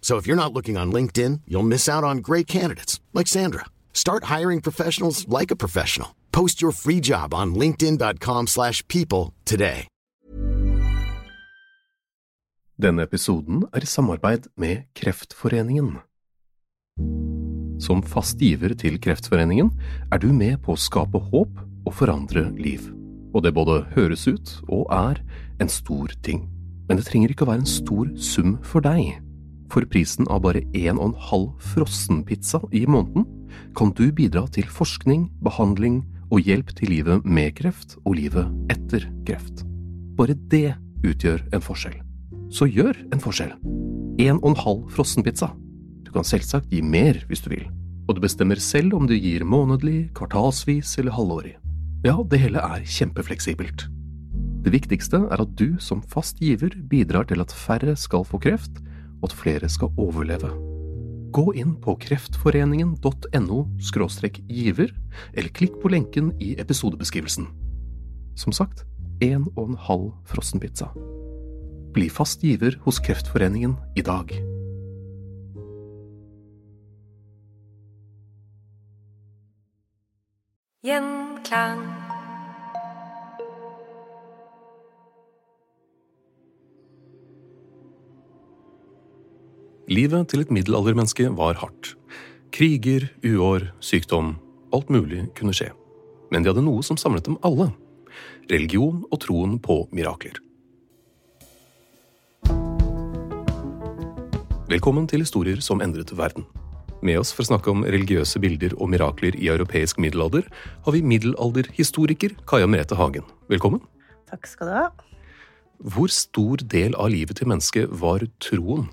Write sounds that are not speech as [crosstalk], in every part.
So if you're not looking on LinkedIn, you'll miss out on great candidates like Sandra. Start hiring professionals like a professional. Post your free job on linkedin.com/people people today. Denne episoden er i samarbeid med Kreftforeningen. Som fast giver til Kreftforeningen er du med på å skape håp og forandre liv. Og det både høres ut og er en stor ting. Men det trenger ikke å være en stor sum for deg. For prisen av bare en og en halv frossenpizza i måneden kan du bidra til forskning, behandling og hjelp til livet med kreft og livet etter kreft. Bare det utgjør en forskjell. Så gjør en forskjell. En og en halv frossenpizza. Du kan selvsagt gi mer hvis du vil, og du bestemmer selv om du gir månedlig, kvartalsvis eller halvårig. Ja, det hele er kjempefleksibelt. Det viktigste er at du som fast giver bidrar til at færre skal få kreft, og at flere skal overleve. Gå inn på kreftforeningen.no giver, eller klikk på lenken i episodebeskrivelsen. Som sagt, en og en halv frossenpizza. Bli fast giver hos Kreftforeningen i dag. Gjenklang. Livet til et middelaldermenneske var hardt. Kriger, uår, sykdom, alt mulig kunne skje. Men de hadde noe som samlet dem alle. Religion og troen på mirakler. Velkommen til Historier som endret verden. Med oss for å snakke om religiøse bilder og mirakler i europeisk middelalder, har vi middelalderhistoriker Kaja Merete Hagen. Velkommen. Takk skal du ha. Hvor stor del av livet til mennesket var troen?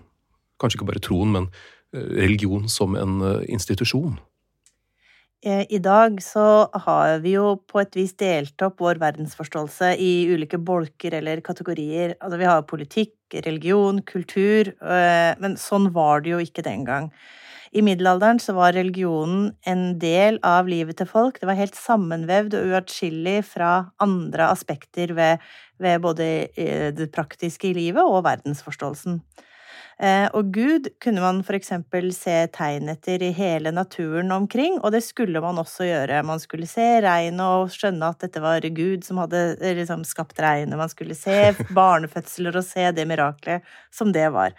Kanskje ikke bare troen, men eh, religion som en eh, institusjon? Eh, I dag så har vi jo på et vis delt opp vår verdensforståelse i ulike bolker eller kategorier. Altså vi har politikk, religion, kultur, men sånn var det jo ikke den gang. I middelalderen så var religionen en del av livet til folk. Det var helt sammenvevd og uatskillig fra andre aspekter ved, ved både det praktiske i livet og verdensforståelsen. Eh, og Gud kunne man for eksempel se tegn etter i hele naturen omkring, og det skulle man også gjøre. Man skulle se regnet og skjønne at dette var Gud som hadde eh, liksom skapt regnet. Man skulle se [laughs] barnefødsler og se det miraklet som det var.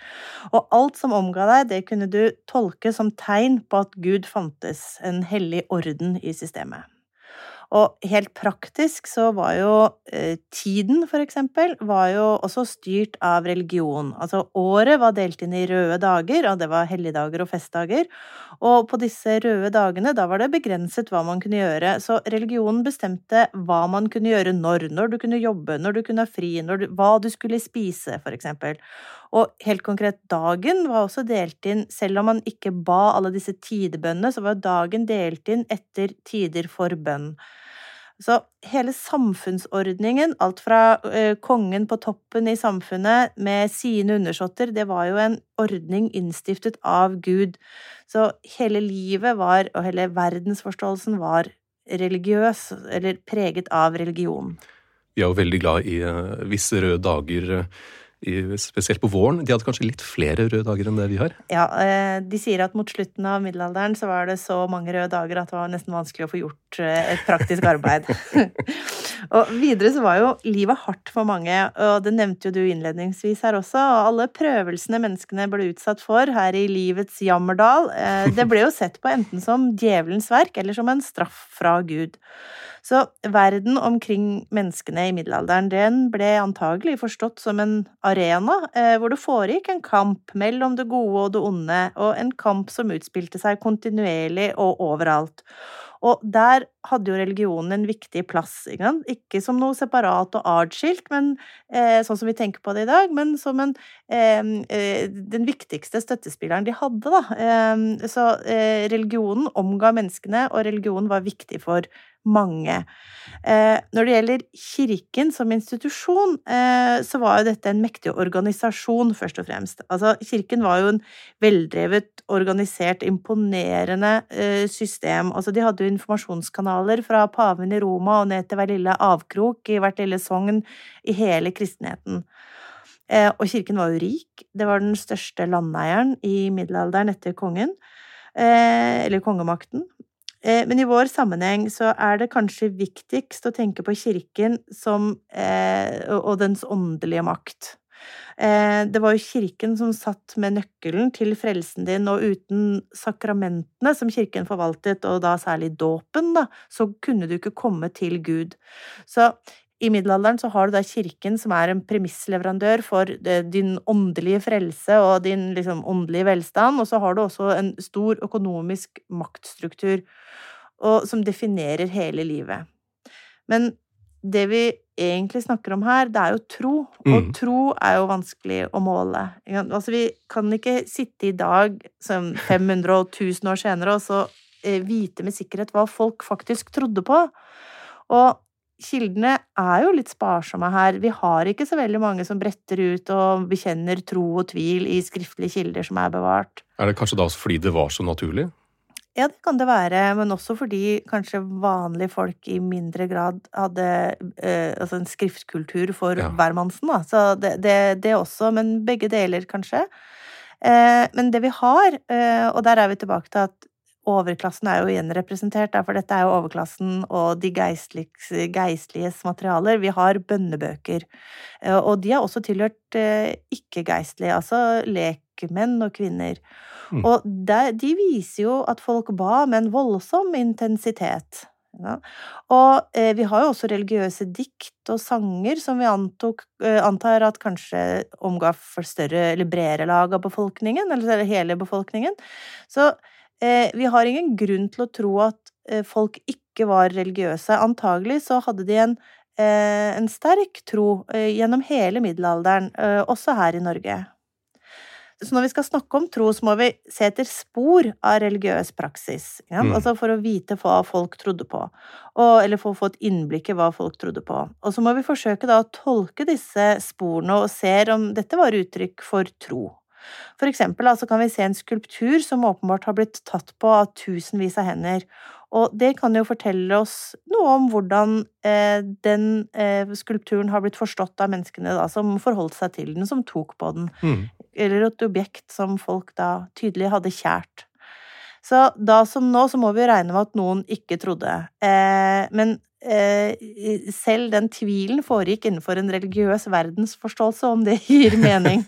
Og alt som omga deg, det kunne du tolke som tegn på at Gud fantes, en hellig orden i systemet. Og helt praktisk så var jo eh, tiden, for eksempel, var jo også styrt av religion. Altså året var delt inn i røde dager, og det var helligdager og festdager. Og på disse røde dagene, da var det begrenset hva man kunne gjøre. Så religionen bestemte hva man kunne gjøre når. Når du kunne jobbe, når du kunne ha fri, du, hva du skulle spise, for eksempel. Og helt konkret, dagen var også delt inn, selv om man ikke ba alle disse tidebønnene, så var dagen delt inn etter tider for bønn. Så hele samfunnsordningen, alt fra eh, kongen på toppen i samfunnet med sine undersåtter, det var jo en ordning innstiftet av Gud. Så hele livet var, og hele verdensforståelsen var religiøs, eller preget av religion. Vi er jo veldig glad i uh, visse røde dager. Spesielt på våren. De hadde kanskje litt flere røde dager enn det vi har? Ja, eh, de sier at mot slutten av middelalderen så var det så mange røde dager at det var nesten vanskelig å få gjort eh, et praktisk arbeid. [laughs] Og videre så var jo livet hardt for mange, og det nevnte jo du innledningsvis her også. Og alle prøvelsene menneskene ble utsatt for her i livets jammerdal, eh, det ble jo sett på enten som djevelens verk eller som en straff fra Gud. Så verden omkring menneskene i middelalderen, den ble antagelig forstått som en arena eh, hvor det foregikk en kamp mellom det gode og det onde, og en kamp som utspilte seg kontinuerlig og overalt. Og der hadde jo religionen en viktig plass. Ikke, ikke som noe separat og artskilt, men eh, sånn som vi tenker på det i dag, men som en, eh, den viktigste støttespilleren de hadde, da. Eh, så religionen omga menneskene, og religionen var viktig for mange. Eh, når det gjelder Kirken som institusjon, eh, så var jo dette en mektig organisasjon, først og fremst. Altså, Kirken var jo en veldrevet, organisert, imponerende eh, system. Altså, de hadde jo informasjonskanaler fra paven i Roma og ned til hver lille avkrok i hvert lille sogn i hele kristenheten. Og kirken var jo rik. Det var den største landeieren i middelalderen etter kongen. Eller kongemakten. Eh, men i vår sammenheng så er det kanskje viktigst å tenke på kirken som eh, og dens åndelige makt. Eh, det var jo kirken som satt med nøkkelen til frelsen din, og uten sakramentene som kirken forvaltet, og da særlig dåpen, da, så kunne du ikke komme til Gud. Så i middelalderen så har du da kirken som er en premissleverandør for din åndelige frelse og din liksom åndelige velstand, og så har du også en stor økonomisk maktstruktur og som definerer hele livet. Men det vi egentlig snakker om her, det er jo tro, og mm. tro er jo vanskelig å måle. Altså, vi kan ikke sitte i dag, som 500 og 1000 år senere, og så eh, vite med sikkerhet hva folk faktisk trodde på. Og kildene er jo litt sparsomme her. Vi har ikke så veldig mange som bretter ut og bekjenner tro og tvil i skriftlige kilder som er bevart. Er det kanskje da også fordi det var så naturlig? Ja, det kan det være, men også fordi kanskje vanlige folk i mindre grad hadde eh, altså en skriftkultur for ja. hvermannsen, da. Så det, det, det, også, men begge deler, kanskje. Eh, men det vi har, eh, og der er vi tilbake til at overklassen er jo igjen representert, for dette er jo overklassen og de geistliges materialer. Vi har bønnebøker, eh, og de har også tilhørt eh, ikke-geistlige, altså lekmenn og -kvinner. Mm. Og de viser jo at folk ba med en voldsom intensitet. Ja. Og eh, vi har jo også religiøse dikt og sanger som vi antok, eh, antar at kanskje omga for større eller bredere lag av befolkningen, eller hele befolkningen. Så eh, vi har ingen grunn til å tro at eh, folk ikke var religiøse. Antagelig så hadde de en, eh, en sterk tro eh, gjennom hele middelalderen, også her i Norge. Så når vi skal snakke om tro, så må vi se etter spor av religiøs praksis. Ja? Mm. Altså for å vite hva folk trodde på, og, eller for å få et innblikk i hva folk trodde på. Og så må vi forsøke da å tolke disse sporene og se om dette var uttrykk for tro. For eksempel altså, kan vi se en skulptur som åpenbart har blitt tatt på av tusenvis av hender, og det kan jo fortelle oss noe om hvordan eh, den eh, skulpturen har blitt forstått av menneskene da, som forholdt seg til den, som tok på den, mm. eller et objekt som folk da tydelig hadde kjært. Så da som nå så må vi regne med at noen ikke trodde. Eh, men selv den tvilen foregikk innenfor en religiøs verdensforståelse, om det [laughs] gir mening.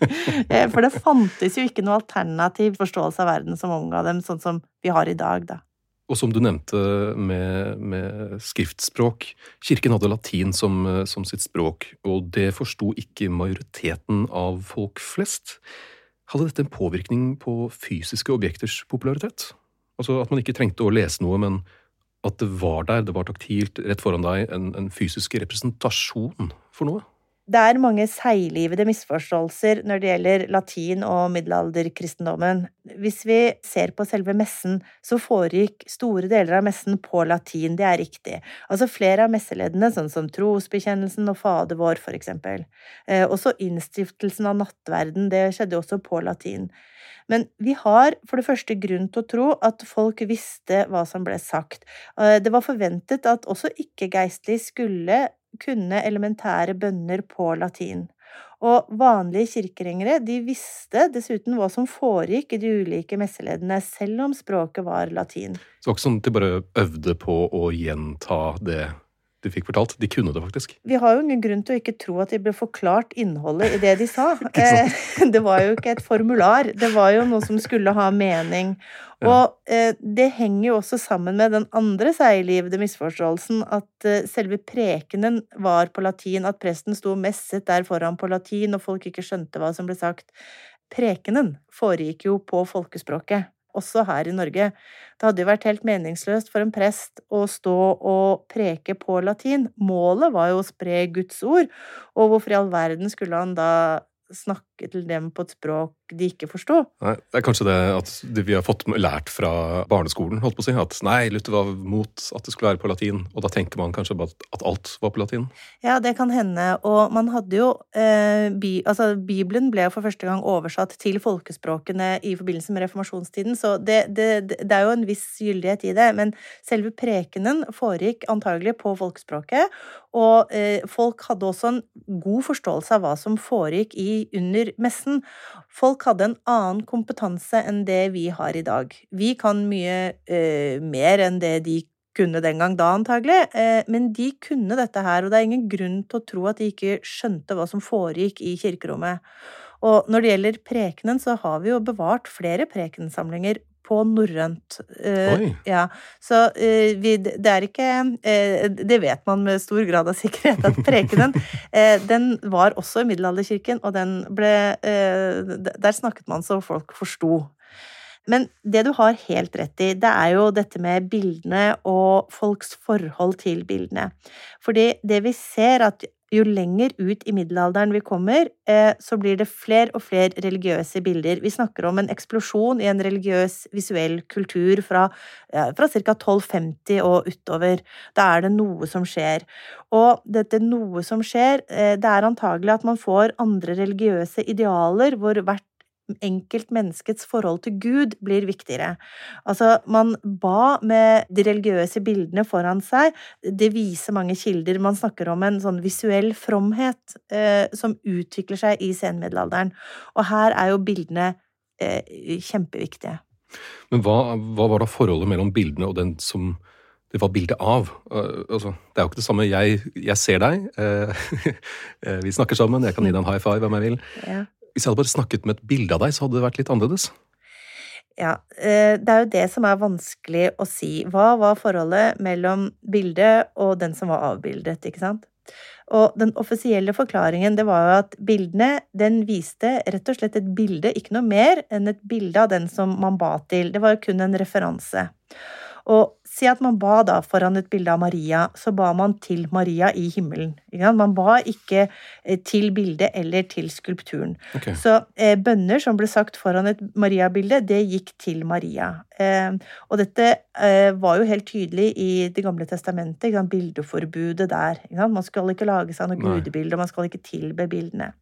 Eh, for det fantes jo ikke noe alternativ forståelse av verden som omga dem, sånn som vi har i dag, da. Og som du nevnte med, med skriftspråk, kirken hadde latin som, som sitt språk, og det forsto ikke majoriteten av folk flest. Hadde dette en påvirkning på fysiske objekters popularitet? Altså at man ikke trengte å lese noe, men at det var der, det var taktilt rett foran deg, en, en fysisk representasjon for noe? Det er mange seiglivede misforståelser når det gjelder latin og middelalderkristendommen. Hvis vi ser på selve messen, så foregikk store deler av messen på latin, det er riktig. Altså flere av messeleddene, sånn som trosbekjennelsen og Fader vår, for eksempel. Eh, også innstiftelsen av nattverden, det skjedde også på latin. Men vi har for det første grunn til å tro at folk visste hva som ble sagt. Eh, det var forventet at også ikke-geistlige skulle kunne elementære bønner på latin. Og vanlige kirkegjengere de visste dessuten hva som foregikk i de ulike messeleddene, selv om språket var latin. Så det var ikke sånn at de bare øvde på å gjenta det de fikk fortalt. De kunne det faktisk. Vi har jo ingen grunn til å ikke tro at de ble forklart innholdet i det de sa. [laughs] Eh, [laughs] det var jo ikke et formular, det var jo noe som skulle ha mening. Og eh, det henger jo også sammen med den andre seiglivede misforståelsen at eh, selve prekenen var på latin, at presten sto messet der foran på latin, og folk ikke skjønte hva som ble sagt. Prekenen foregikk jo på folkespråket også her i Norge. Det hadde jo vært helt meningsløst for en prest å stå og preke på latin. Målet var jo å spre Guds ord, og hvorfor i all verden skulle han da snakke til dem på et språk de ikke forsto. Nei, det er kanskje det at vi har fått lært fra barneskolen, holdt på å si, at nei, Luther var mot at det skulle være på latin, og da tenker man kanskje bare at alt var på latin? Ja, det kan hende, og man hadde jo eh, bi, Altså, Bibelen ble jo for første gang oversatt til folkespråkene i forbindelse med reformasjonstiden, så det, det, det er jo en viss gyldighet i det, men selve prekenen foregikk antagelig på folkespråket, og eh, folk hadde også en god forståelse av hva som foregikk i under messen. Folk hadde en annen kompetanse enn det vi har i dag. Vi kan mye eh, mer enn det de kunne den gang da, antagelig, eh, men de kunne dette her, og det er ingen grunn til å tro at de ikke skjønte hva som foregikk i kirkerommet. Og når det gjelder prekenen, så har vi jo bevart flere prekensamlinger på norrønt. Uh, Ja, så uh, vi, det er ikke uh, Det vet man med stor grad av sikkerhet, at prekenen [laughs] den var også i middelalderkirken, og den ble Der snakket man så folk forsto. Men det du har helt rett i, det er jo dette med bildene og folks forhold til bildene. Fordi det vi ser, at jo lenger ut i middelalderen vi kommer, eh, så blir det flere og flere religiøse bilder. Vi snakker om en eksplosjon i en religiøs visuell kultur fra, fra ca. 1250 og utover. Da er det noe som skjer. Og dette noe som skjer, eh, det er antagelig at man får andre religiøse idealer hvor hvert enkeltmenneskets forhold til Gud blir viktigere. Altså, man ba med de religiøse bildene foran seg. Det viser mange kilder. Man snakker om en sånn visuell fromhet eh, som utvikler seg i senmiddelalderen. Og her er jo bildene eh, kjempeviktige. Men hva, hva, var da forholdet mellom bildene og den som det var bildet av. Uh, altså, det er jo ikke det samme. Jeg, jeg ser deg, uh, [laughs] vi snakker sammen, jeg kan gi deg en high five om jeg vil. Ja. Hvis jeg hadde bare snakket med et bilde av deg, så hadde det vært litt annerledes. Ja, eh, det er jo det som er vanskelig å si. Hva var forholdet mellom bildet og den som var avbildet, ikke sant? Og den offisielle forklaringen det var jo at bildene den viste rett og slett et bilde, ikke noe mer enn et bilde av den som man ba til. Det var jo kun en referanse. Og Si at man ba da foran et bilde av Maria, så ba man til Maria i himmelen. Man ba ikke eh, til bildet eller til skulpturen. Okay. Så eh, bønner som ble sagt foran et Maria-bilde, det gikk til Maria. Eh, og dette eh, var jo helt tydelig i Det gamle testamentet, bildeforbudet der. Man skal ikke lage seg noe gudebilde, og man skal ikke tilbe bildene.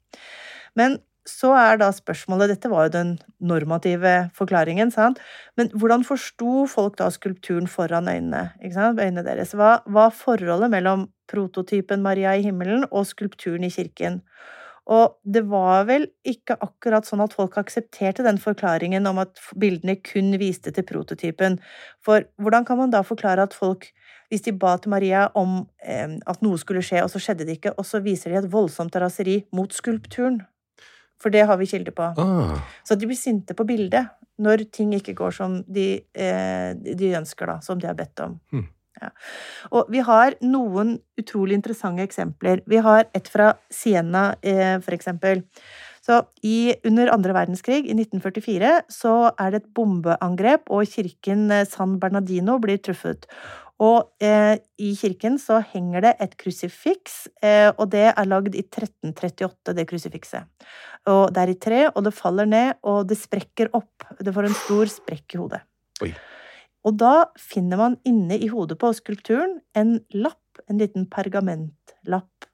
Men så er da spørsmålet Dette var jo den normative forklaringen, sant? Men hvordan forsto folk da skulpturen foran øynene, øynene deres? Hva var forholdet mellom prototypen Maria i himmelen og skulpturen i kirken? Og det var vel ikke akkurat sånn at folk aksepterte den forklaringen om at bildene kun viste til prototypen. For hvordan kan man da forklare at folk, hvis de ba til Maria om eh, at noe skulle skje, og så skjedde det ikke, og så viser de et voldsomt raseri mot skulpturen? For det har vi kilder på. Ah. Så de blir sinte på bildet når ting ikke går som de, eh, de ønsker, da. Som de har bedt om. Hmm. Ja. Og vi har noen utrolig interessante eksempler. Vi har et fra Siena, eh, for eksempel. Så i, under andre verdenskrig, i 1944, så er det et bombeangrep, og kirken eh, San Bernardino blir truffet. Og eh, i kirken så henger det et krusifiks, eh, og det er lagd i 1338, det krusifikset. Og det er i tre, og det faller ned, og det sprekker opp. Det får en stor sprekk i hodet. Oi. Og da finner man inne i hodet på skulpturen en lapp, en liten pergamentlapp.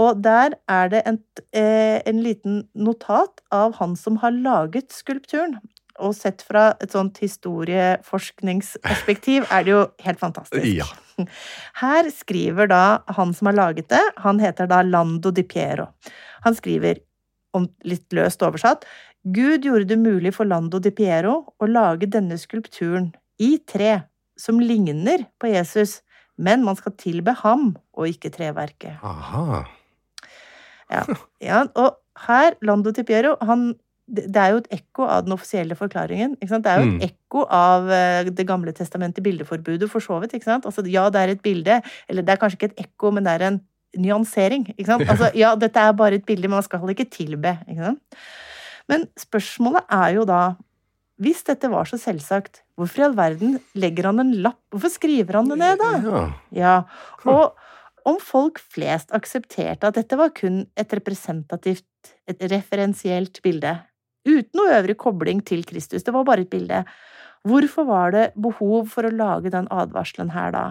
Og der er det en, eh, en liten notat av han som har laget skulpturen. Og sett fra et sånt historieforskningsperspektiv er det jo helt fantastisk. Ja. [laughs] Her skriver da han som har laget det, han heter da Lando di Piero. Han skriver, om litt løst oversatt, Gud gjorde det mulig for Lando di Piero å lage denne skulpturen i tre, som ligner på Jesus, men man skal tilbe ham og ikke treverket. Aha. Ja, ja og her, Lando Di Piero, han det er jo et ekko av den offisielle forklaringen. Det er jo et Mm. ekko av eh, Det gamle testamentet, bildeforbudet, for så vidt. Altså, ja, det er et bilde, eller det er kanskje ikke et ekko, men det er en nyansering. [laughs] Altså, ja, dette er bare et bilde, men man skal ikke tilbe. Ikke sant? Men spørsmålet er jo da Hvis dette var så selvsagt, hvorfor i all verden legger han en lapp? Hvorfor skriver han det ned, da? Ja. Ja, og om folk flest aksepterte at dette var kun et representativt, et referensielt bilde, uten noe øvrig kobling til Kristus, det var bare et bilde, hvorfor var det behov for å lage den advarselen her da?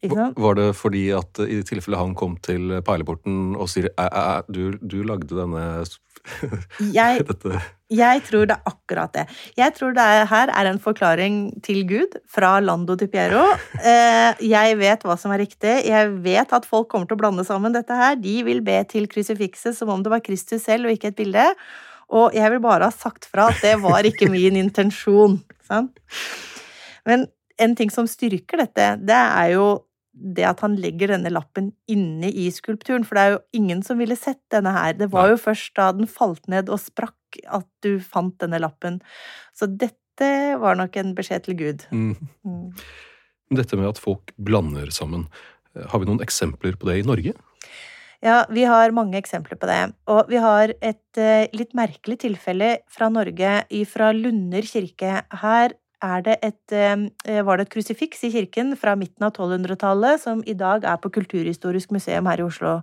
Var det fordi at i tilfelle han kom til peileporten og sier æ, æ, æ, du, du lagde denne [laughs] Jeg, [laughs] jeg tror det er akkurat det. Jeg tror det er, her er en forklaring til Gud fra Lando di Piero. [laughs] Eh, jeg vet hva som er riktig. Jeg vet at folk kommer til å blande sammen dette her. De vil be til krusifikset som om det var Kristus selv og ikke et bilde. Og jeg vil bare ha sagt fra at det var ikke min intensjon. [laughs] Sant? Men en ting som styrker dette, det er jo det at han legger denne lappen inne i skulpturen, for det er jo ingen som ville sett denne her. Det var jo først da den falt ned og sprakk at du fant denne lappen. Så dette var nok en beskjed til Gud. mm. Mm. Dette med at folk blander sammen. Har vi noen eksempler på det i Norge? Ja, vi har mange eksempler på det. Og vi har et eh, litt merkelig tilfelle fra Norge, fra Lunder kirke. Her er det et, eh, var det et krusifiks i kirken fra midten av 1200-tallet, som i dag er på Kulturhistorisk museum her i Oslo.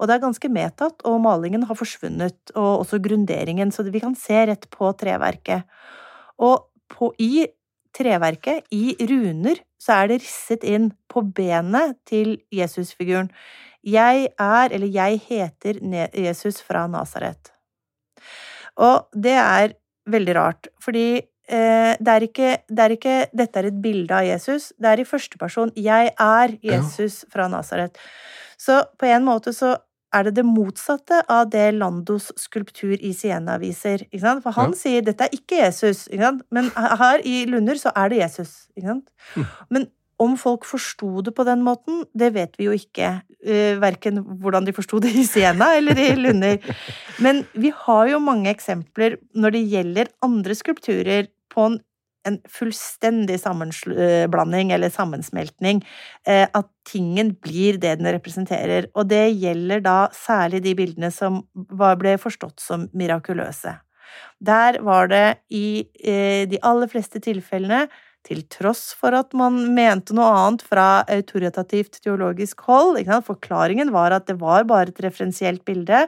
Og det er ganske medtatt, og malingen har forsvunnet, og også grunderingen, så vi kan se rett på treverket. Og på, i treverket, i runer, så er det risset inn på benet til Jesusfiguren. Jeg er, eller jeg heter Jesus fra Nasaret. Og det er veldig rart, fordi eh, det, er ikke, det er ikke Dette er et bilde av Jesus. Det er i første person. Jeg er Jesus fra Nasaret. Så på en måte så er det det motsatte av det Landos skulptur i Siena viser. For han Ja. sier dette er ikke Jesus, men her i Lunder så er det Jesus. Sant? Men om folk forsto det på den måten, det vet vi jo ikke. Uh, verken hvordan de forsto det i Siena eller i Lunder. Men vi har jo mange eksempler når det gjelder andre skulpturer på en, en fullstendig sammenblanding eller sammensmeltning. eh, at tingen blir det den representerer. Og det gjelder da særlig de bildene som ble forstått som mirakuløse. Der var det i eh, de aller fleste tilfellene til tross for at man mente noe annet fra autoritativt teologisk hold. Forklaringen var at det var bare et referensielt bilde,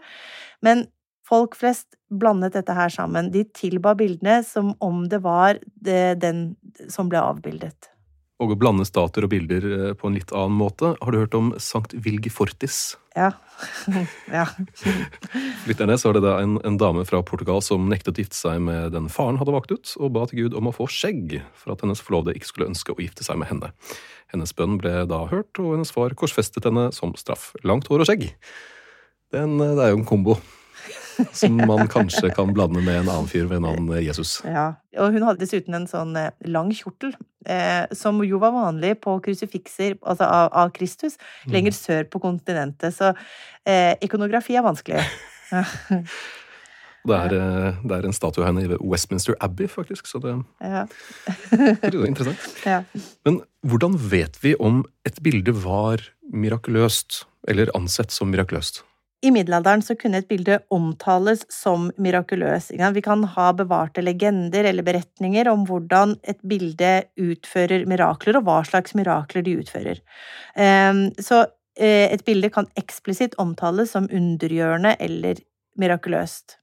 men folk flest blandet dette her sammen. De tilba bildene som om det var det, den som ble avbildet. Og å blande statuer og bilder eh, på en litt annen måte. Har du hørt om Sankt Vilgefortis? Ja. [laughs] ja. Lytterne, så er det da en, en dame fra Portugal som nektet å gifte seg med den faren hadde valgt ut, og ba til Gud om å få skjegg for at hennes forlovede ikke skulle ønske å gifte seg med henne. Hennes bønn ble da hørt, og hennes far korsfestet henne som straff. Langt hår og skjegg. Den, det er jo en kombo som man kanskje kan blande med en annen fyr ved navn Jesus. Ja, og hun hadde dessuten en sånn eh, lang kjortel, eh, som jo var vanlig på krusifikser altså av, av Kristus, lenger sør på kontinentet. Så eh, ikonografi er vanskelig. [laughs] Det er, eh, det er en statue av henne i Westminster Abbey, faktisk, så det Ja. [laughs] er interessant. ja. Men hvordan vet vi om et bilde var mirakuløst, eller ansett som mirakuløst? I middelalderen så kunne et bilde omtales som mirakuløs. Vi kan ha bevarte legender eller beretninger om hvordan et bilde utfører mirakler, og hva slags mirakler de utfører. Ehm, Så eh, et bilde kan eksplisitt omtales som undergjørende eller mirakuløst.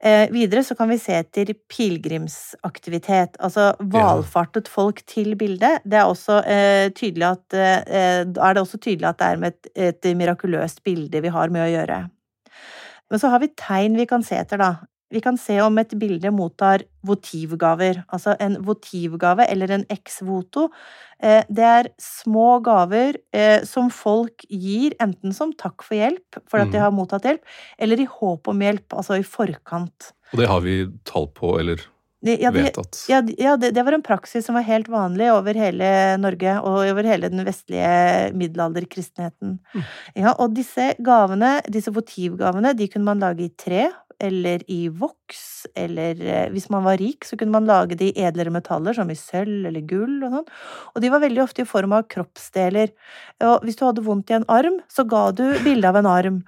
Eh, videre så kan vi se etter pilegrimsaktivitet, altså valfartet folk til bildet. Det er også eh, tydelig at eh, er det også tydelig at det er med et, et mirakuløst bilde vi har med å gjøre. Men så har vi tegn vi kan se etter, da. Vi kan se om et bilde mottar votivgaver. Altså en votivgave, eller en ex voto. Eh, det er små gaver eh, som folk gir enten som takk for hjelp, for at de Mhm. har mottatt hjelp, eller i håp om hjelp, altså i forkant. Og det har vi tall på, eller Ja, det, ja, ja det, det var en praksis som var helt vanlig over hele Norge og over hele den vestlige middelalderkristenheten. Mm. Ja, og disse gavene, disse votivgavene, de kunne man lage i tre eller i voks, eller eh, hvis man var rik, så kunne man lage det i edlere metaller, som i sølv eller gull og sånn. Og de var veldig ofte i form av kroppsdeler. Og hvis du hadde vondt i en arm, så ga du bilde av en arm.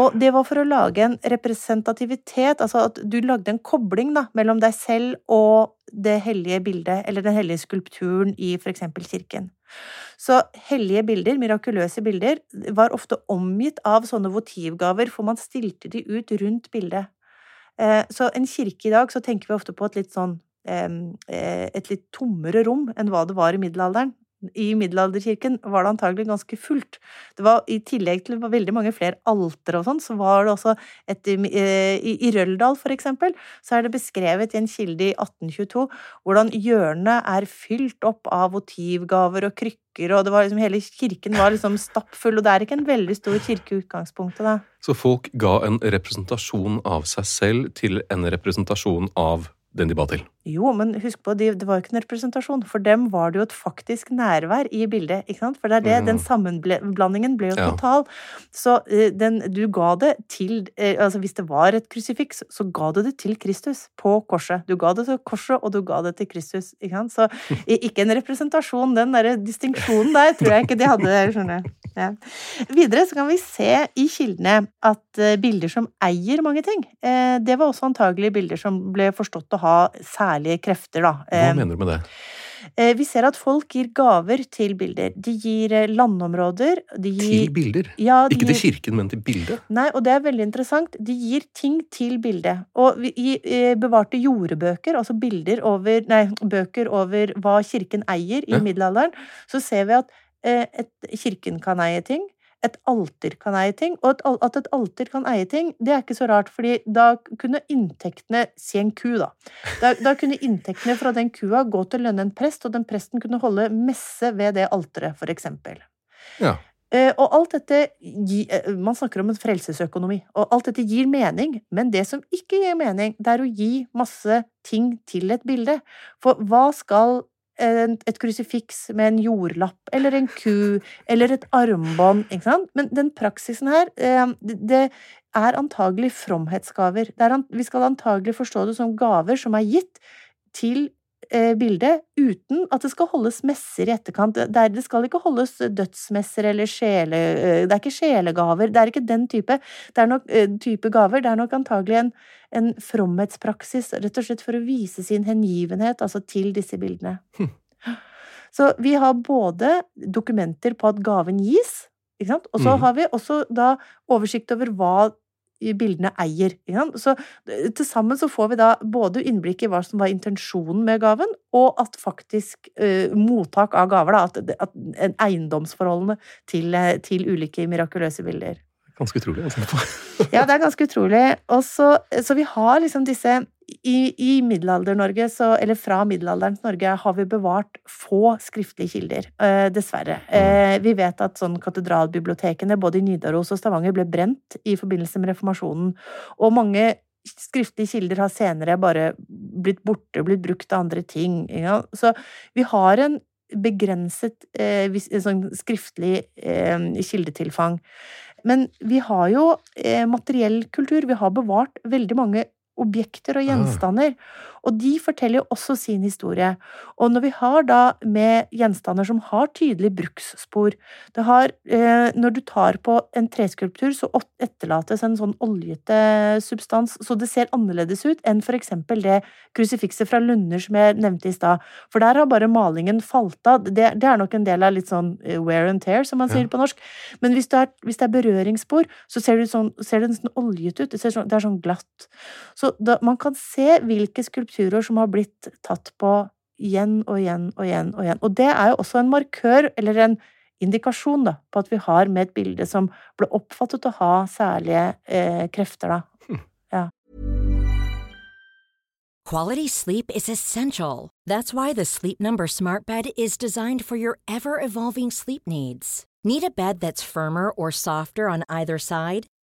Og det var for å lage en representativitet, altså at du lagde en kobling da, mellom deg selv og det hellige bildet, eller den hellige skulpturen i for eksempel kirken. Så hellige bilder, mirakuløse bilder, var ofte omgitt av sånne votivgaver, for man stilte de ut rundt bildet. Eh, Så en kirke i dag, så tenker vi ofte på et litt sånn eh, et litt tommere rom enn hva det var i middelalderen. I middelalderkirken var det antagelig ganske fullt. Det var I tillegg til veldig mange flere alter og sånn, så var det også et eh, I, i Røldal, for eksempel, så er det beskrevet i en kilde i 1822 hvordan hjørnet er fylt opp av votivgaver og krykker, og det var liksom, hele kirken var liksom stappfull, og det er ikke en veldig stor kirke i utgangspunktet, da. Så folk ga en representasjon av seg selv til en representasjon av den de ba til. Jo, men husk på, det var jo ikke en representasjon. For dem var det jo et faktisk nærvær i bildet. ikke sant? For det er det, Mm. den sammenblandingen ble jo Ja. total. Så eh, den, du ga det til eh, Altså hvis det var et krusifiks, så ga du det til Kristus på korset. Du ga det til korset, og du ga det til Kristus. ikke sant? Så ikke en representasjon. Den derre distinksjonen der tror jeg ikke de hadde, skjønner jeg. Ja. Videre så kan vi se i kildene at eh, bilder som eier mange ting, det var også antagelig bilder som ble forstått å ha særlige krefter, da. Hva mener du med det? eh, Vi ser at folk gir gaver til bilder. De gir eh, landområder, de gir Til bilder? ja, de Ikke til kirken, men til bildet? Nei, og det er veldig interessant. De gir ting til bildet. Og vi i eh, bevarte jordebøker, altså bilder over Nei, bøker over hva kirken eier i Ja. middelalderen, så ser vi at et, kirken kan eie ting. Et alter kan eie ting, og at et alter kan eie ting, det er ikke så rart, fordi da kunne inntektene Si en ku, da. Da, da kunne inntektene fra den kua gå til å lønne en prest, og den presten kunne holde messe ved det alteret, for eksempel. Ja. Eh, Og alt dette eh, Man snakker om en frelsesøkonomi, og alt dette gir mening, men det som ikke gir mening, det er å gi masse ting til et bilde. For hva skal et krusifiks med en jordlapp, eller en ku, eller et armbånd, ikke sant? Men den praksisen her, eh, det er antagelig fromhetsgaver. Er, vi skal antagelig forstå det som gaver som er gitt til bildet uten at det skal holdes messer i etterkant. Det, er, det skal ikke holdes dødsmesser eller sjele... eh, Det er ikke sjelegaver. Det er ikke den type. Det er nok eh, type gaver. Det er nok antagelig en, en fromhetspraksis, rett og slett for å vise sin hengivenhet altså til disse bildene. Så vi har både dokumenter på at gaven gis, ikke sant? og så mm. har vi også da oversikt over hva bildene eier. Så eh, til sammen så får vi da både innblikk i hva som var intensjonen med gaven, og at faktisk uh, mottak av gaver, da, at, at en eiendomsforholdene til, eh, til ulike mirakuløse bilder. Ganske utrolig å tenke på. Ja, det er ganske utrolig. Og så, så vi har liksom disse I, i middelalder-Norge, eller fra middelalderens Norge, har vi bevart få skriftlige kilder. eh, dessverre. Eh, vi vet at sånn katedralbibliotekene både i Nidaros og Stavanger ble brent i forbindelse med reformasjonen. Og mange skriftlige kilder har senere bare blitt borte, blitt brukt av andre ting. Ja. Så vi har en begrenset eh, sånn skriftlig eh, kildetilfang. Men vi har jo eh, materiell kultur. Vi har bevart veldig mange objekter og Ah. Og de forteller jo også sin historie. Og når vi har da med gjenstander som har tydelig bruksspor det har, eh, Når du tar på en treskulptur, så etterlates en sånn oljete substans, så det ser annerledes ut enn for eksempel det krusifikset fra Lunder som jeg nevnte i stad. For der har bare malingen falt av. Det, det er nok en del av litt sånn eh, wear and tear, som man Ja. sier på norsk. Men hvis det er, hvis det er berøringsspor, så ser det, sånn, ser det nesten oljet ut. Det, ser sånn, det er sånn glatt. Så da, man kan se hvilke skulpturer som har blitt tatt på igjen og igjen og igjen og igjen. Og det er jo også en markør, eller en indikasjon, da, på at vi har med et bilde som ble oppfattet å ha særlige eh, krefter, da. Quality sleep is essential. That's why the Sleep Number Smart Bed is designed for your ever evolving sleep needs. Need a bed that's firmer or softer on either side?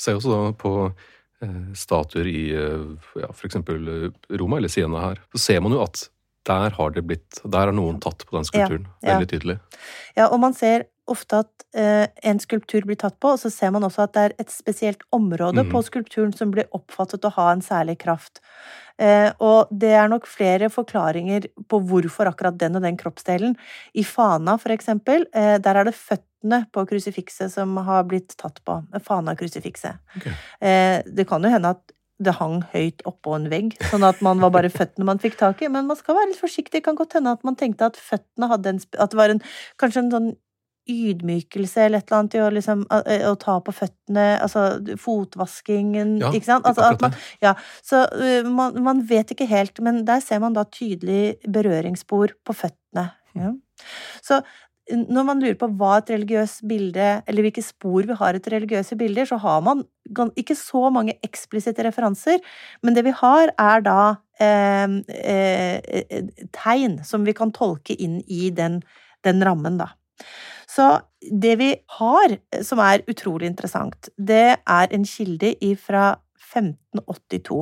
Se også da på eh, statuer i eh, ja, f.eks. Roma eller Siena her. Så ser man jo at der har det blitt Der har noen tatt på den skulpturen. Ja, ja. Veldig tydelig. Ja, og man ser ofte at eh, en skulptur blir tatt på, og så ser man også at det er et spesielt område mm. på skulpturen som blir oppfattet å ha en særlig kraft. Eh, og det er nok flere forklaringer på hvorfor akkurat den og den kroppsdelen. I Fana, for eksempel, eh, der er det føttene på krusifikset som har blitt tatt på. Fana-krusifikset. Okay. Eh, det kan jo hende at det hang høyt oppå en vegg, sånn at man var bare føttene man fikk tak i. Men man skal være litt forsiktig. Det kan godt hende at man tenkte at føttene hadde en At det var en, kanskje en sånn ydmykelse eller et eller annet i å liksom å, å ta på føttene, altså fotvaskingen, Ja, ikke sant? Altså, man, ja, så uh, man, man vet ikke helt, men der ser man da tydelig berøringsspor på føttene. Ja. Så når man lurer på hva et religiøst bilde, eller hvilke spor vi har etter religiøse bilder, så har man ikke så mange eksplisitte referanser, men det vi har er da eh, eh, eh, tegn som vi kan tolke inn i den, den rammen, da. Så det vi har, eh, som er utrolig interessant, det er en kilde ifra 1582.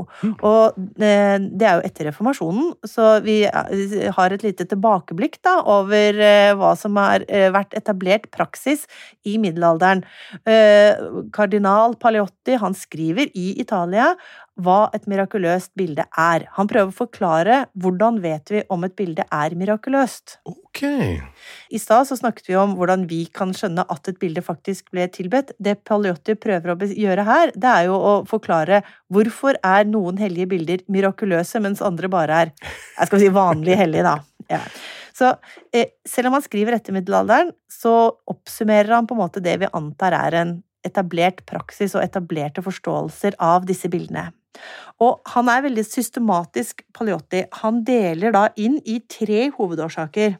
Og eh, det er jo etter reformasjonen, så vi eh, har et lite tilbakeblikk da over eh, hva som har vært etablert praksis i middelalderen. Eh, Kardinal Paliotti han skriver i Italia hva et mirakuløst bilde er. Han prøver å forklare hvordan vet vi om et bilde er mirakuløst. Ok. I stad så snakket vi om hvordan vi kan skjønne at et bilde faktisk ble tilbedt. Det Paliotti prøver å gjøre her, det er jo å forklare hvorfor er noen hellige bilder mirakuløse, mens andre bare er jeg skal si vanlig hellige, da. Ja. Så eh, selv om han skriver etter middelalderen, så oppsummerer han på en måte det vi antar er en etablert praksis og etablerte forståelser av disse bildene. Og han er veldig systematisk, Paliotti. Han deler da inn i tre hovedårsaker.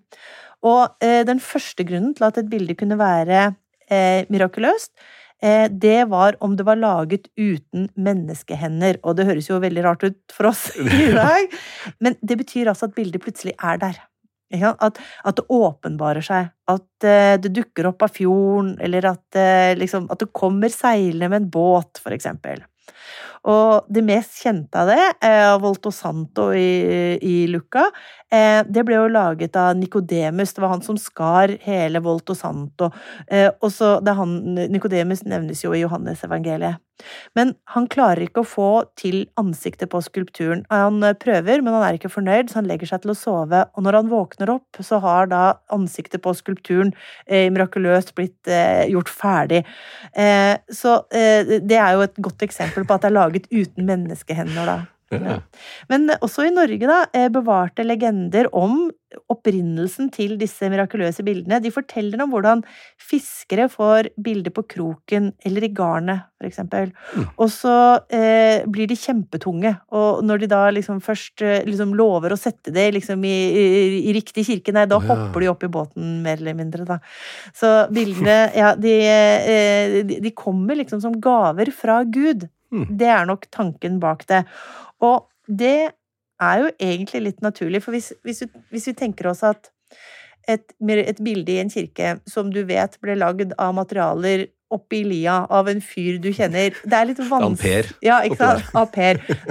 Og eh, den første grunnen til at et bilde kunne være eh, mirakuløst, det var om det var laget uten menneskehender. Og det høres jo veldig rart ut for oss [laughs] i dag, men det betyr altså at bildet plutselig er der. At, at det åpenbarer seg, at eh, det dukker opp av fjorden, eller at, eh, liksom, at det kommer seilende med en båt, for eksempel. Og det mest kjente av det, eh, Volto Santo i, i Lucca, eh, det ble jo laget av Nikodemus. Det var han som skar hele Volto Santo. Eh, og så Nikodemus nevnes jo i Johannes-evangeliet. Men han klarer ikke å få til ansiktet på skulpturen. Han prøver, men han er ikke fornøyd, så han legger seg til å sove. Og når han våkner opp, så har da ansiktet på skulpturen eh, mirakuløst blitt eh, gjort ferdig. Eh, så det er jo et godt eksempel på at det er laget uten menneskehender, da. Ja. Men også i Norge da, eh, bevarte legender om opprinnelsen til disse mirakuløse bildene. De forteller om hvordan fiskere får bilder på kroken eller i garnet, for eksempel. Og så eh, blir de kjempetunge, og når de da liksom først eh, liksom lover å sette det liksom i, i, i riktig kirke, nei, da hopper de opp i båten, mer eller mindre, da. Så bildene, ja, de, eh, de, de kommer liksom som gaver fra Gud. Mm. Det er nok tanken bak det. Og det er jo egentlig litt naturlig, for hvis, hvis, vi- hvis vi tenker oss at et, et bilde i en kirke som du vet ble lagd av materialer oppi lia av en fyr du kjenner. Det er litt vanskelig Ja,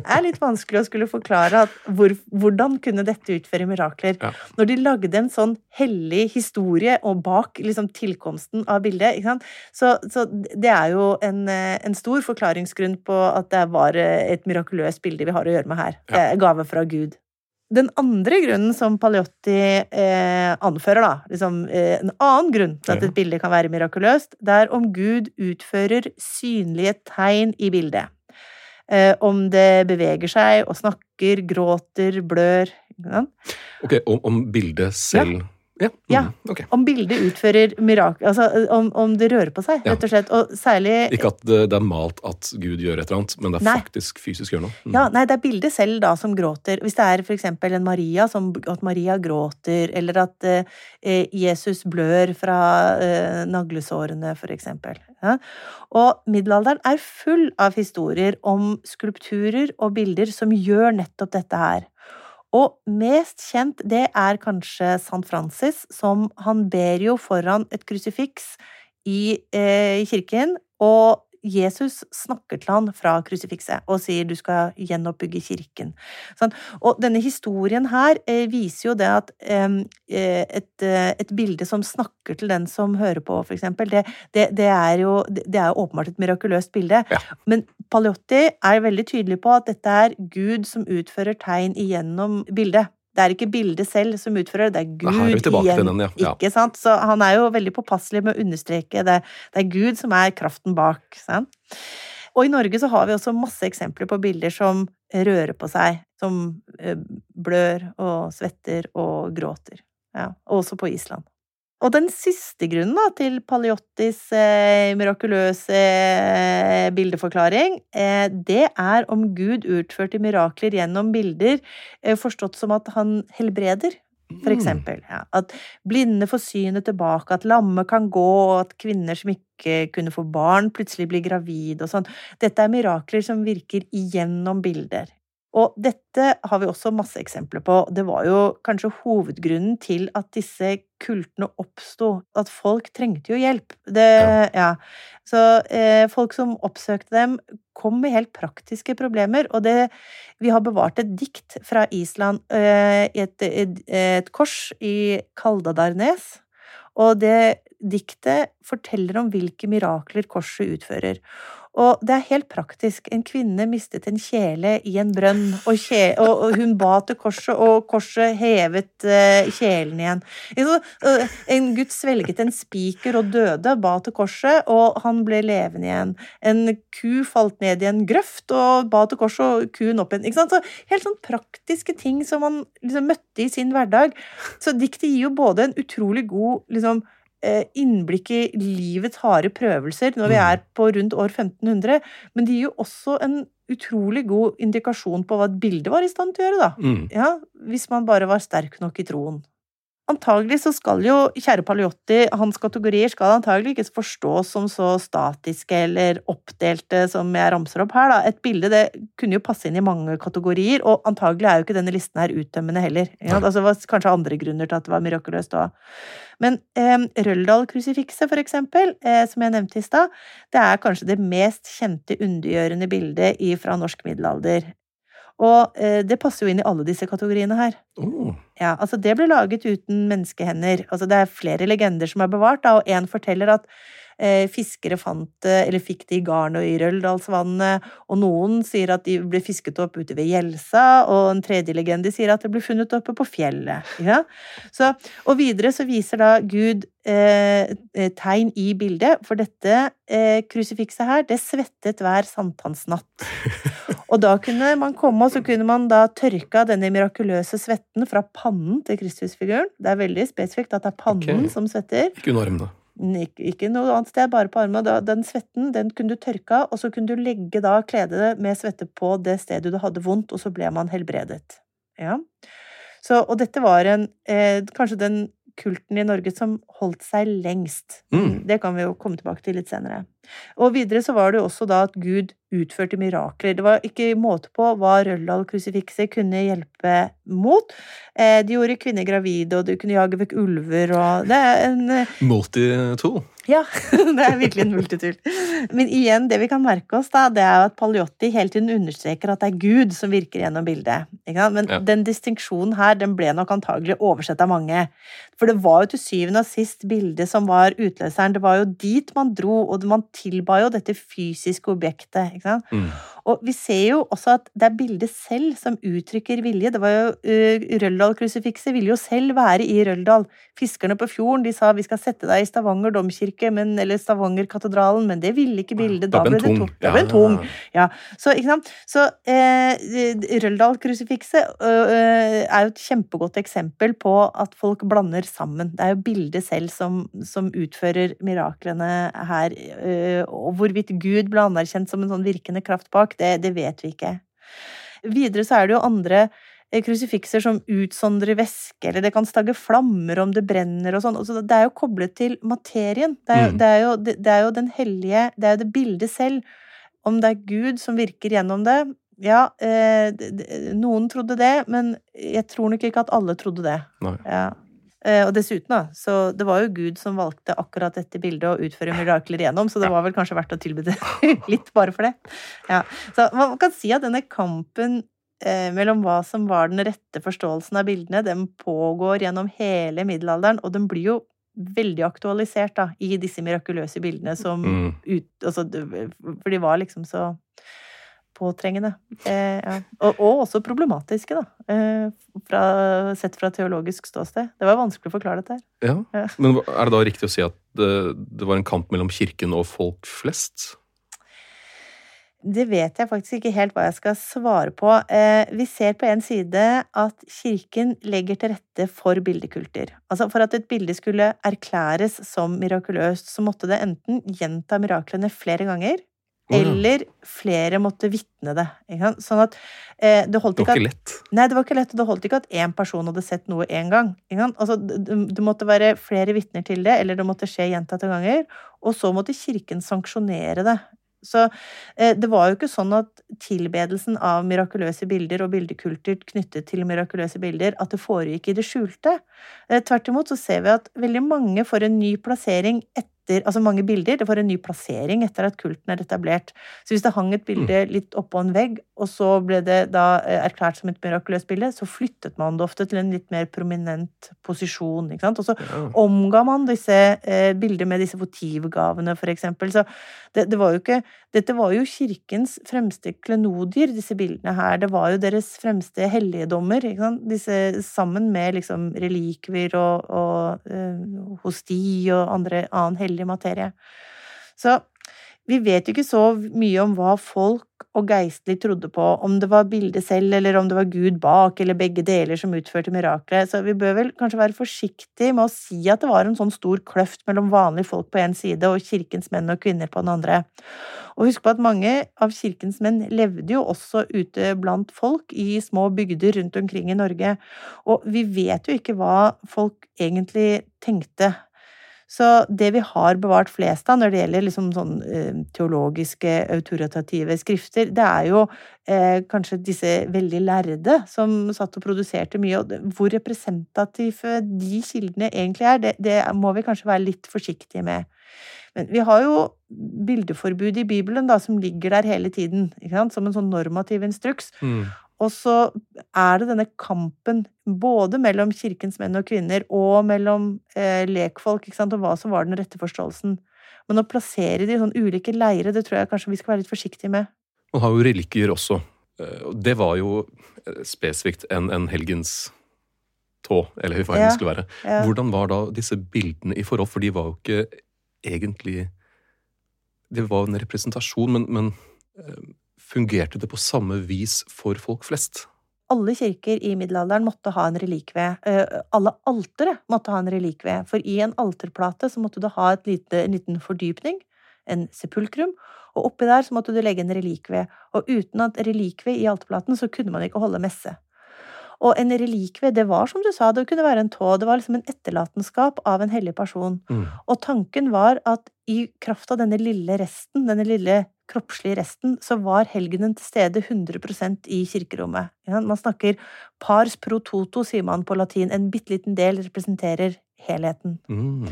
er litt vanskelig å skulle forklare at hvor, hvordan kunne dette utføre mirakler. Ja. Når de lagde en sånn hellig historie og bak liksom, tilkomsten av bildet? Så, så det er jo en, eh, en stor forklaringsgrunn på at det var eh, et mirakuløst bilde vi har å gjøre med her. Er gave fra Gud. Den andre grunnen som Paliotti eh, anfører, da, liksom, eh, en annen grunn til at et bilde kan være mirakuløst, det er om Gud utfører synlige tegn i bildet. Eh, om det beveger seg og snakker, gråter, blør. Ok, om, om bildet selv Ja. Mhm, Ja. Okay. Om bildet utfører mirakel Altså om, om det rører på seg, Ja. rett og slett. Og særlig Ikke at det, det er malt at Gud gjør et eller annet, men det er Nei. faktisk fysisk gjør noe. Mm. Ja, nei, det er bildet selv da som gråter. Hvis det er for eksempel en Maria, som, at Maria gråter, eller at eh, Jesus blør fra eh, naglesårene, eksempel. Ja. Og middelalderen er full av historier om skulpturer og bilder som gjør nettopp dette her. Og mest kjent, det er kanskje St. Francis, som han ber jo foran et krusifiks i eh, kirken, og Jesus snakker til han fra krusifikset og sier du skal gjenoppbygge kirken. Sånn. Og denne historien her eh, viser jo det at eh, et, eh, et bilde som snakker til den som hører på, for eksempel, det, det, det, er, jo, det er åpenbart et mirakuløst bilde. Ja. Men Paliotti er veldig tydelig på at dette er Gud som utfører tegn igjennom bildet. Det er ikke bildet selv som utfører det, det er er Gud til igjen. den, ja. Ja. Ikke sant? Så han er jo veldig påpasselig med å understreke det. Det er Gud som er kraften bak. Sant? Og i Norge så har vi også masse eksempler på bilder som rører på seg, som eh, blør og svetter og gråter. Ja, også på Island. Og den siste grunnen da, til Paliottis eh, mirakuløse eh, bildeforklaring, eh, det er om Gud utførte mirakler gjennom bilder, eh, forstått som at han helbreder. For Mm. eksempel. Ja. At blinde får synet tilbake, at lamme kan gå, og at kvinner som ikke kunne få barn, plutselig blir gravid og sånn. Dette er mirakler som virker igjennom bilder. Og dette har vi også masse eksempler på. Det var jo kanskje hovedgrunnen til at disse kultene oppsto. At folk trengte jo hjelp. Det, ja. Så eh, folk som oppsøkte dem, kom med helt praktiske problemer. Og det Vi har bevart et dikt fra Island, eh, et, et, et kors i Kaldadarnes. Og det diktet forteller om hvilke mirakler korset utfører. Og det er helt praktisk. En kvinne mistet en kjele i en brønn, og, kje, og, hun ba til korset, og korset hevet eh, kjelen igjen. Eh, En gutt svelget en spiker og døde, ba til korset, og han ble levende igjen. En ku falt ned i en grøft og ba til korset, og kuen opp igjen. Så helt sånn praktiske ting som man liksom møtte i sin hverdag. Så diktet gir jo både en utrolig god liksom, innblikk i livets harde prøvelser når vi Mm. er på rundt år 1500, men det gir jo også en utrolig god indikasjon på hva et bilde var i stand til å gjøre, da. Mm. Ja, hvis man bare var sterk nok i troen. Antagelig så skal jo kjære Paliotti, hans kategorier skal antagelig ikke forstås som så statiske eller oppdelte som jeg ramser opp her, da. Et bilde det kunne jo passe inn i mange kategorier, og antagelig er jo ikke denne listen her uttømmende heller. Ja. Altså, det var kanskje andre grunner til at det var mirakuløst òg. Men eh, Røldal-krusifikset, for eksempel, eh, som jeg nevnte i stad, det er kanskje det mest kjente undergjørende bildet fra norsk middelalder. Og eh, det passer jo inn i alle disse kategoriene her. Oh. Ja, altså det ble laget uten menneskehender. Altså det er flere legender som er bevart, da, og en forteller at fiskere fant det, eller fikk det i garn og i Røldalsvannet, og noen sier at de ble fisket opp ute ved Gjelsa, og en tredje legende sier at det ble funnet oppe på fjellet. Ja? Så, og videre så viser da Gud eh, eh, tegn i bildet, for dette eh, krusifikset her, det svettet hver sankthansnatt. Og da kunne man komme, og så kunne man da tørke av denne mirakuløse svetten fra pannen til Kristusfiguren. Det er veldig spesifikt at det er pannen okay. som svetter. Ikke unorm armene. Ikke, noe annet sted, bare på armen. Da- Den svetten den kunne du tørke av, og så kunne du legge da kledet med svette på det stedet du hadde vondt, og så ble man helbredet. Ja. Så, og dette var en, eh, kanskje den kulten i Norge som holdt seg lengst. Mm. Det kan vi jo komme tilbake til litt senere. Og videre så var det jo også da at Gud utførte mirakler. Det var ikke måte på hva Røldal-krusifikset kunne hjelpe mot. Eh, de gjorde kvinner gravide, og de kunne jage vekk ulver, og det er en eh, Multitool. ja, [laughs] det er virkelig en multitool. Men igjen, det vi kan merke oss, da, det er jo at Paliotti hele tiden understreker at det er Gud som virker gjennom bildet. Ikke sant? Men Ja. den distinksjonen her, den ble nok antagelig oversett av mange. For det var jo til syvende og sist bildet som var utløseren. Det var jo dit man dro, og man tilba jo dette fysiske objektet. Ikke sant? Mm. Og vi ser jo også at det er bildet selv som uttrykker vilje. Det var jo uh, Røldal-krusifikset ville jo selv være i Røldal. Fiskerne på fjorden de sa vi skal sette deg i Stavanger domkirke, men, eller Stavanger-katedralen, men det ville ikke bildet. Da Da ble det tung. Da ble det tung. Ja, så, ikke sant? så uh, Røldal-krusifikset uh, er jo et kjempegodt eksempel på at folk blander sammen. Det er jo bildet selv som, som utfører miraklene her. og hvorvidt Gud ble anerkjent som en sånn virkende kraft bak, det, det vet vi ikke. Videre så er det jo andre eh, krusifikser som utsondrer væske, eller det kan stagge flammer om det brenner og sånn. Altså, det er jo koblet til materien. Det er, Mm. det, er jo, det, det er jo den hellige Det er jo det bildet selv. Om det er Gud som virker gjennom det Ja, eh, noen trodde det, men jeg tror nok ikke at alle trodde det. Nei. Ja. Eh, og dessuten, da, så det var jo Gud som valgte akkurat dette bildet å utføre mirakler igjennom, så det var vel kanskje verdt å tilby det [laughs] litt bare for det. Ja. Så man kan si at denne kampen eh, mellom hva som var den rette forståelsen av bildene, den pågår gjennom hele middelalderen, og den blir jo veldig aktualisert da, i disse mirakuløse bildene som Mm. ut, altså, For de var liksom så påtrengende. Eh, ja. og, og også problematiske, da. Eh, fra, sett fra teologisk ståsted. Det var vanskelig å forklare dette her. Ja. Ja. Men er det da riktig å si at det, det var en kamp mellom kirken og folk flest? Det vet jeg faktisk ikke helt hva jeg skal svare på. Eh, vi ser på en side at kirken legger til rette for bildekulter. Altså For at et bilde skulle erklæres som mirakuløst, så måtte det enten gjenta miraklene flere ganger. Eller flere måtte vitne det. Sånn at eh, det holdt Det ikke var at ikke lett. Nei, det var ikke lett, og det holdt ikke at én person hadde sett noe én gang. Altså, det, det måtte være flere vitner til det, eller det måtte skje gjentatte ganger. Og så måtte kirken sanksjonere det. Så eh, det var jo ikke sånn at tilbedelsen av mirakuløse bilder og bildekulter knyttet til mirakuløse bilder, at det foregikk i det skjulte. Eh, tvert imot så ser vi at veldig mange får en ny plassering etter Altså mange bilder, det får en ny plassering etter at kulten er etablert. Så hvis det hang et bilde litt oppå en vegg, og så ble det da eh, erklært som et mirakuløst bilde, så flyttet man det ofte til en litt mer prominent posisjon. ikke sant? Og så Ja. omga man disse eh, bildene med disse votivgavene, for eksempel. Så det, det var jo ikke Dette var jo kirkens fremste klenodier, disse bildene her. Det var jo deres fremste helligdommer, ikke sant? Disse sammen med liksom relikvier og, og eh, hosti og andre, annen hellig materie. Så vi vet jo ikke så mye om hva folk og geistlig trodde på, om det var bildet selv, eller om det var Gud bak, eller begge deler som utførte miraklet, så vi bør vel kanskje være forsiktige med å si at det var en sånn stor kløft mellom vanlige folk på en side og kirkens menn og kvinner på den andre. Og husk på at mange av kirkens menn levde jo også ute blant folk i små bygder rundt omkring i Norge, og vi vet jo ikke hva folk egentlig tenkte så det vi har bevart flest av når det gjelder liksom sånn eh, teologiske, autoritative skrifter, det er jo eh, kanskje disse veldig lærde som satt og produserte mye, og hvor representative de kildene egentlig er, det, det må vi kanskje være litt forsiktige med. Men vi har jo bildeforbud i Bibelen da, som ligger der hele tiden, som en sånn normativ instruks. Mm. Og så er det denne kampen både mellom kirkens menn og kvinner og mellom eh, lekfolk ikke sant, og hva som var den rette forståelsen. Men å plassere de i sånn ulike leire, det tror jeg kanskje vi skal være litt forsiktige med. Man har jo relikvier også. Eh, Det var jo eh, spesifikt en, en helgens tå, eller hva Ja, det skulle være. Ja. Hvordan var da disse bildene i forhold? For de var jo ikke egentlig Det var en representasjon, men, men eh, fungerte det på samme vis for folk flest? Alle kirker i middelalderen måtte ha en relikvie. Eh, Alle altere måtte ha en relikvie. For i en alterplate så måtte du ha lite, en liten fordypning, en sepulkrum, og oppi der så måtte du legge en relikvie. Og uten at relikvie i alterplaten så kunne man ikke holde messe. Og en relikvie, det var som du sa, det kunne være en tå. Det var liksom en etterlatenskap av en hellig person. Mm. Og tanken var at i kraft av denne lille resten, denne lille kroppslige resten, så var helgenen til stede 100% i kirkerommet. Ja, Man snakker pars pro toto, sier man på latin. En bitte liten del representerer helheten. Mm.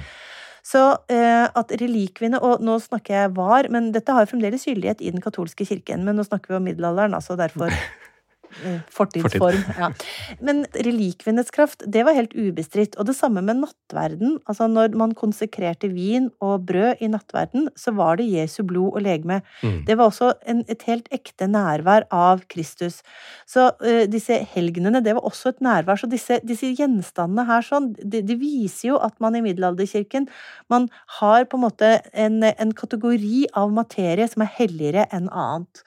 Så eh, at relikviene, og nå snakker jeg var, men dette har fremdeles gyldighet i den katolske kirken, men nå snakker vi om middelalderen, altså derfor [laughs] eh, fortidsform. Ja. Men relikvienes kraft, det var helt ubestridt. Og det samme med nattverden. Altså når man konsekrerte vin og brød i nattverden, så var det Jesu blod og legeme. Mm. Det var også en, et helt ekte nærvær av Kristus. Så uh, disse helgenene, det var også et nærvær. Så disse, disse gjenstandene her sånn, de, de viser jo at man i middelalderkirken, man har på en måte en, en kategori av materie som er helligere enn annet.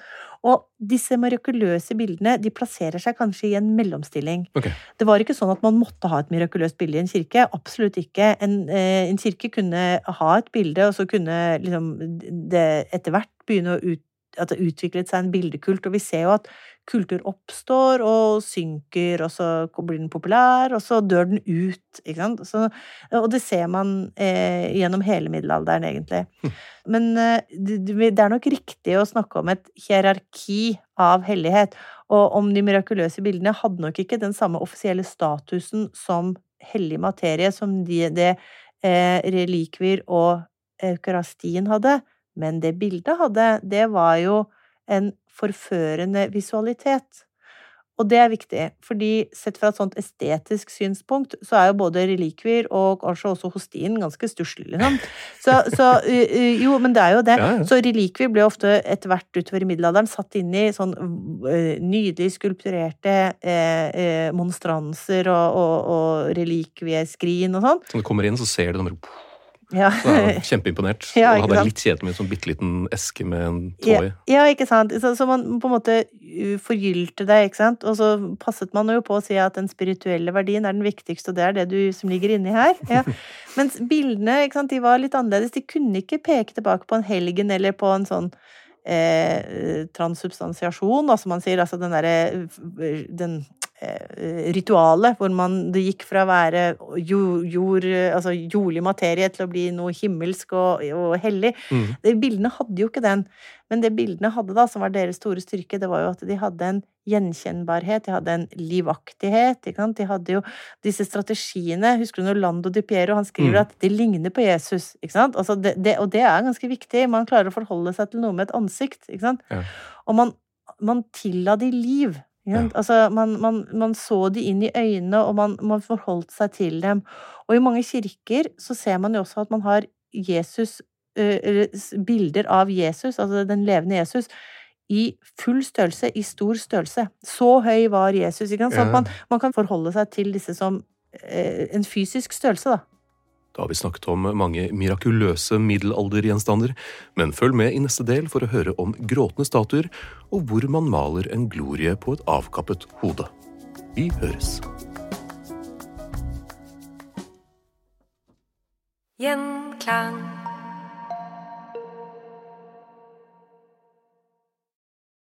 Og disse mirakuløse bildene de plasserer seg kanskje i en mellomstilling. Okay. Det var ikke sånn at man måtte ha et mirakuløst bilde i en kirke. Absolutt ikke. En, eh, en kirke kunne ha et bilde, og så kunne liksom det etter hvert begynne å ut, at det utviklet seg en bildekult. Og vi ser jo at kultur oppstår og synker, og så blir den populær, og så dør den ut. Ikke sant? Så, og det ser man eh, gjennom hele middelalderen, egentlig. Men eh, det, det er nok riktig å snakke om et hierarki av hellighet. Og om de mirakuløse bildene hadde nok ikke den samme offisielle statusen som hellig materie, som de, det eh, relikvier og eukarastien hadde. Men det bildet hadde, det var jo en forførende visualitet. Og det er viktig, fordi sett fra et sånt estetisk synspunkt, så er jo både relikvier og kanskje også hostien ganske stusslig, liksom. Så, så Jo, men det er jo det. Ja, ja. Så relikvier ble ofte etter hvert utover i middelalderen satt inn i sånn nydelig skulpturerte eh, monstranser og, og, og relikvieskrin og sånn. Så når du kommer inn, så ser du dem og Ja. er kjempeimponert. [laughs] Ja, og hadde litt kjedelig med en sånn bitte liten eske med en tå Ja, ja, ikke sant. Så, så man på en måte uh, forgylte det, ikke sant. Og så passet man jo på å si at den spirituelle verdien er den viktigste, og det er det du som ligger inni her. Ja. [laughs] Mens bildene, ikke sant, de var litt annerledes. De kunne ikke peke tilbake på en helgen eller på en sånn eh, transsubstansiasjon, da, som man sier. Altså den derre den eh, ritualet hvor man det gikk fra å være jord, altså jordlig materie til å bli noe himmelsk og, og hellig. Mm. De bildene hadde jo ikke den. Men det bildene hadde, da, som var deres store styrke, det var jo at de hadde en gjenkjennbarhet, de hadde en livaktighet. De hadde jo disse strategiene. Husker du når Lando Di Piero han skriver Mm. at det ligner på Jesus? Ikke sant? Altså det, det, og det er ganske viktig. Man klarer å forholde seg til noe med et ansikt. Ikke sant? Ja. Og man, man tilla de liv. Sant? Altså, man, man, man så de inn i øynene, og man, man forholdt seg til dem. Og i mange kirker så ser man jo også at man har Jesus eh, bilder av Jesus, altså den levende Jesus, i full størrelse, i stor størrelse. Så høy var Jesus. Ikke sant? Så Ja. man, man kan forholde seg til disse som eh, en fysisk størrelse, da. Da har vi snakket om mange mirakuløse middelaldergjenstander, men følg med i neste del for å høre om gråtende statuer og hvor man maler en glorie på et avkappet hode. Vi høres. Gjenklang.